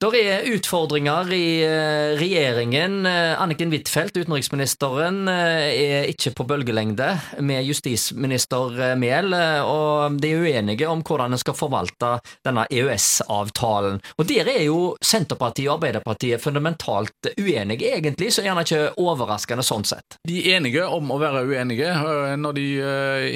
Der er utfordringer i eh, regjeringen. Eh, Anniken Huitfeldt, utenriksministeren, eh, er ikke på bølgelengde med justisminister eh, Mehl, eh, og de er uenige om hvordan en skal forvalte denne EØS-avtalen. Og Der er jo Senterpartiet og Arbeiderpartiet fundamentalt uenige, egentlig, så gjerne ikke overraskende sånn sett. De er enige om å være uenige. Når de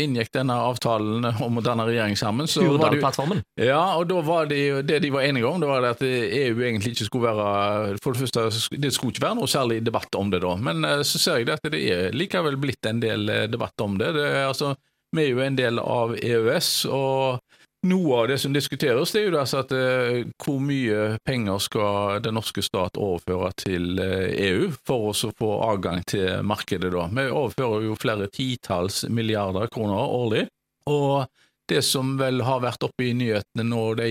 inngikk denne avtalen om å danne regjering sammen, så det Hurdalplattformen. Ja, og da var det det de var enige om, det var at EU egentlig ikke skulle være For det første, det skulle ikke være noe særlig debatt om det da, men eh, så ser jeg det at det er likevel blitt en del eh, debatt om det. det er, altså, vi er jo en del av EØS, og noe av det som diskuteres, det er jo altså at eh, hvor mye penger skal den norske stat overføre til EU for oss å få adgang til markedet da. Vi overfører jo flere titalls milliarder kroner årlig, og det som vel har vært oppe i nyhetene nå de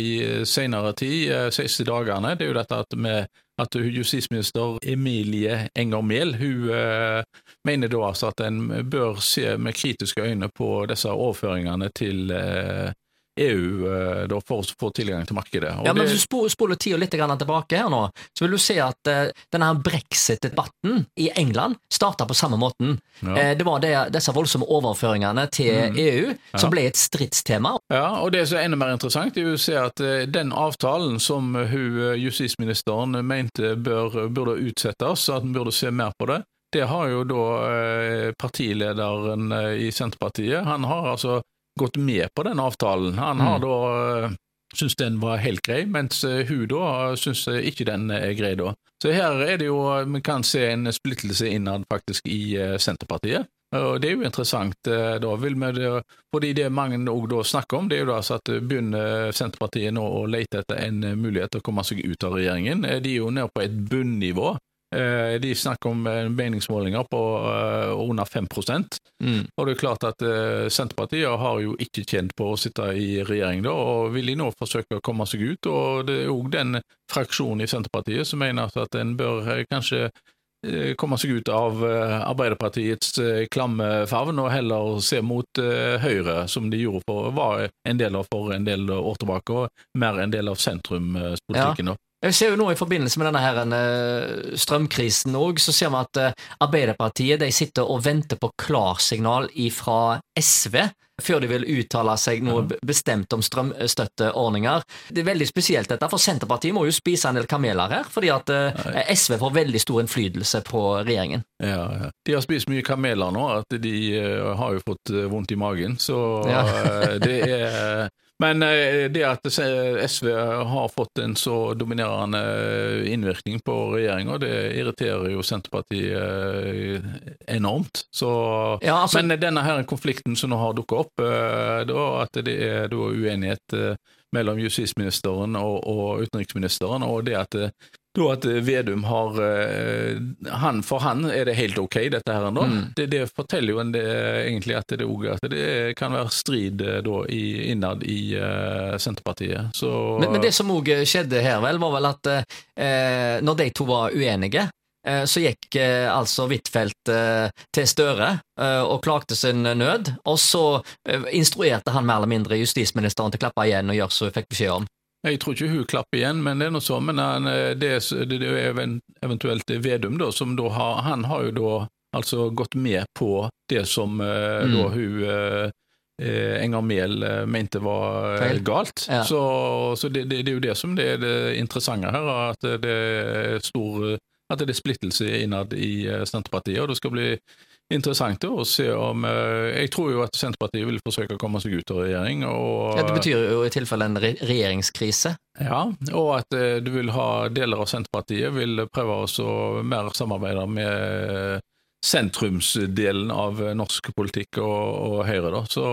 senere tid, eh, siste dagene, det er jo dette at, med, at justisminister Emilie Enger Mehl hun eh, mener da altså at en bør se med kritiske øyne på disse overføringene til eh, EU eh, da, for å få tilgang til markedet. Og Ja, men Hvis du spo- spoler tida litt tilbake her nå, så vil du se at uh, denne brexit-debatten i England starta på samme måten. Ja. Uh, det var det, disse voldsomme overføringene til EU som ble et stridstema. Ja, og det som er enda mer interessant, er å se at uh, den avtalen som hun, justisministeren mente bør, burde utsettes, at en burde se mer på det, det har jo da partilederen i Senterpartiet, han har altså gått med på den avtalen. Han har Mm. da eh, syntes den var helt grei, mens eh, hun da syns ikke den er grei da. Så her er det jo, vi kan se en splittelse innad faktisk i eh, Senterpartiet. Og Det er jo interessant. eh, da vil vi det, fordi det mange òg da snakker om, det er jo da altså at begynner Senterpartiet nå å lete etter en eh, mulighet til å komme seg ut av regjeringen. Eh, De er jo nede på et bunnivå. Eh, De snakker om eh, meningsmålinger på eh, under 5 Mm. og det er klart at Senterpartiet har jo ikke tjent på å sitte i regjering da, og vil de nå forsøke å komme seg ut. og Det er jo den fraksjonen i Senterpartiet som mener at en bør kanskje komme seg ut av Arbeiderpartiets klamme favn, og heller se mot Høyre, som de gjorde for, var en del av for en del år tilbake, og mer en del av sentrumspolitikken. da. Jeg ser jo nå I forbindelse med denne her, eh, strømkrisen også, så ser vi at eh, Arbeiderpartiet de sitter og venter på klarsignal fra SV før de vil uttale seg noe bestemt om strømstøtteordninger. Det er veldig spesielt dette, for Senterpartiet må jo spise en del kameler her, fordi at eh, SV får veldig stor innflytelse på regjeringen. Ja, ja. De har spist mye kameler nå, at de eh, har jo fått eh, vondt i magen. Så Ja. eh, det er Men eh, det at SV har fått en så dominerende innvirkning på regjeringa, det irriterer jo Senterpartiet eh, enormt. Så, Ja, altså- men denne her konflikten som nå har dukka opp, eh, da, at det er da uenighet eh, mellom justisministeren og, og utenriksministeren, og det at eh, da at Vedum har eh, han, For han er det helt ok, dette her nå. Mm. Det, det forteller jo en det, egentlig at det, at det kan være strid eh, da i, innad i uh, Senterpartiet. Så Men, men det som òg skjedde her, vel, var vel at eh, når de to var uenige, eh, så gikk eh, altså Huitfeldt eh, til Støre eh, og klagde sin nød, og så eh, instruerte han mer eller mindre justisministeren til å klappe igjen og gjøre som hun fikk beskjed om. Jeg tror ikke hun klapper igjen, men det er noe sånn. Men han, eh, det, er- det er eventuelt Vedum, da, som da har Han har jo da altså gått med på det som uh, Mm. da hun uh, Enger Mehl eh, mente var Feil. galt. Ja. Så, så det, det, det er jo det som det er det interessante her, at det er stor at det er splittelse innad i Senterpartiet. og Det skal bli interessant å se om eh, Jeg tror jo at Senterpartiet vil forsøke å komme seg ut av regjering. og Ja, det betyr jo i tilfelle en re regjeringskrise. ja, og at eh, du vil ha deler av Senterpartiet vil prøve å mer samarbeide med sentrumsdelen av norsk politikk og, og Høyre, da. Så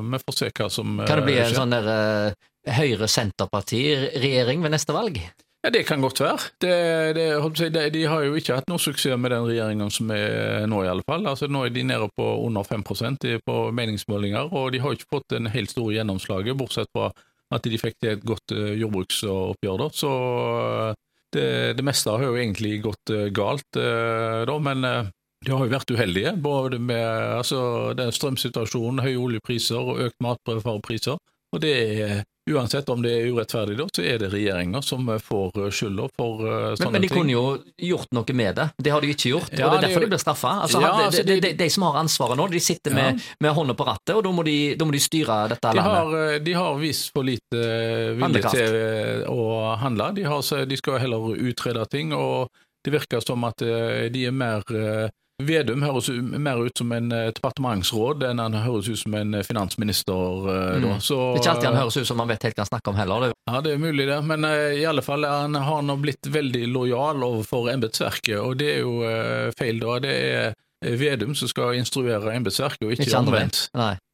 vi får se hva som skjer. Kan det bli eh, en sånn der eh, Høyre-Senterparti-regjering ved neste valg? Ja, Det kan godt være. Det, det, de, de har jo ikke hatt noe suksess med den regjeringen som er nå, i alle fall. Altså, nå er de nede på under 5% på meningsmålinger, og de har ikke fått en helt stor gjennomslag, bortsett fra at de fikk til et godt eh, jordbruksoppgjør. da. Så eh, det, det meste har jo egentlig gått eh, galt, da, men de har jo vært uheldige, både med altså, den strømsituasjonen, høye oljepriser og økt matvarepriser. Og det er Uansett om det er urettferdig, da, så er det regjeringa som får skylda for uh, sånne ting. Men, men de kunne jo gjort noe med det. Det har de ikke gjort, Ja, og det er derfor de blir straffa. Altså, Ja, altså, de, de- de, de som har ansvaret nå, de sitter Ja. med, med hånda på rattet, og da må de, da må de styre dette De landet. har, eh, de har vist for lite eh, vilje til eh, å handle. De, har, de skal heller utrede ting, og det virker som at eh, de er mer eh, Vedum høres mer ut som en eh, departementsråd enn han høres ut som en eh, finansminister. eh, Mm. Så, Det er ikke alltid han høres ut som han vet helt hva han snakker om heller. Det. Ja, det er mulig det, men i alle fall han har nå blitt veldig lojal overfor embetsverket, og det er jo feil da. Det er Vedum som skal instruere embetsverket, og ikke, Ikke omvendt.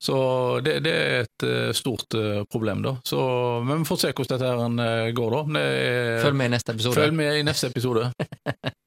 Så det, det er et stort problem, da. Så, men vi får se hvordan dette her går, da. Er, Følg med i neste episode. Følg med i neste episode.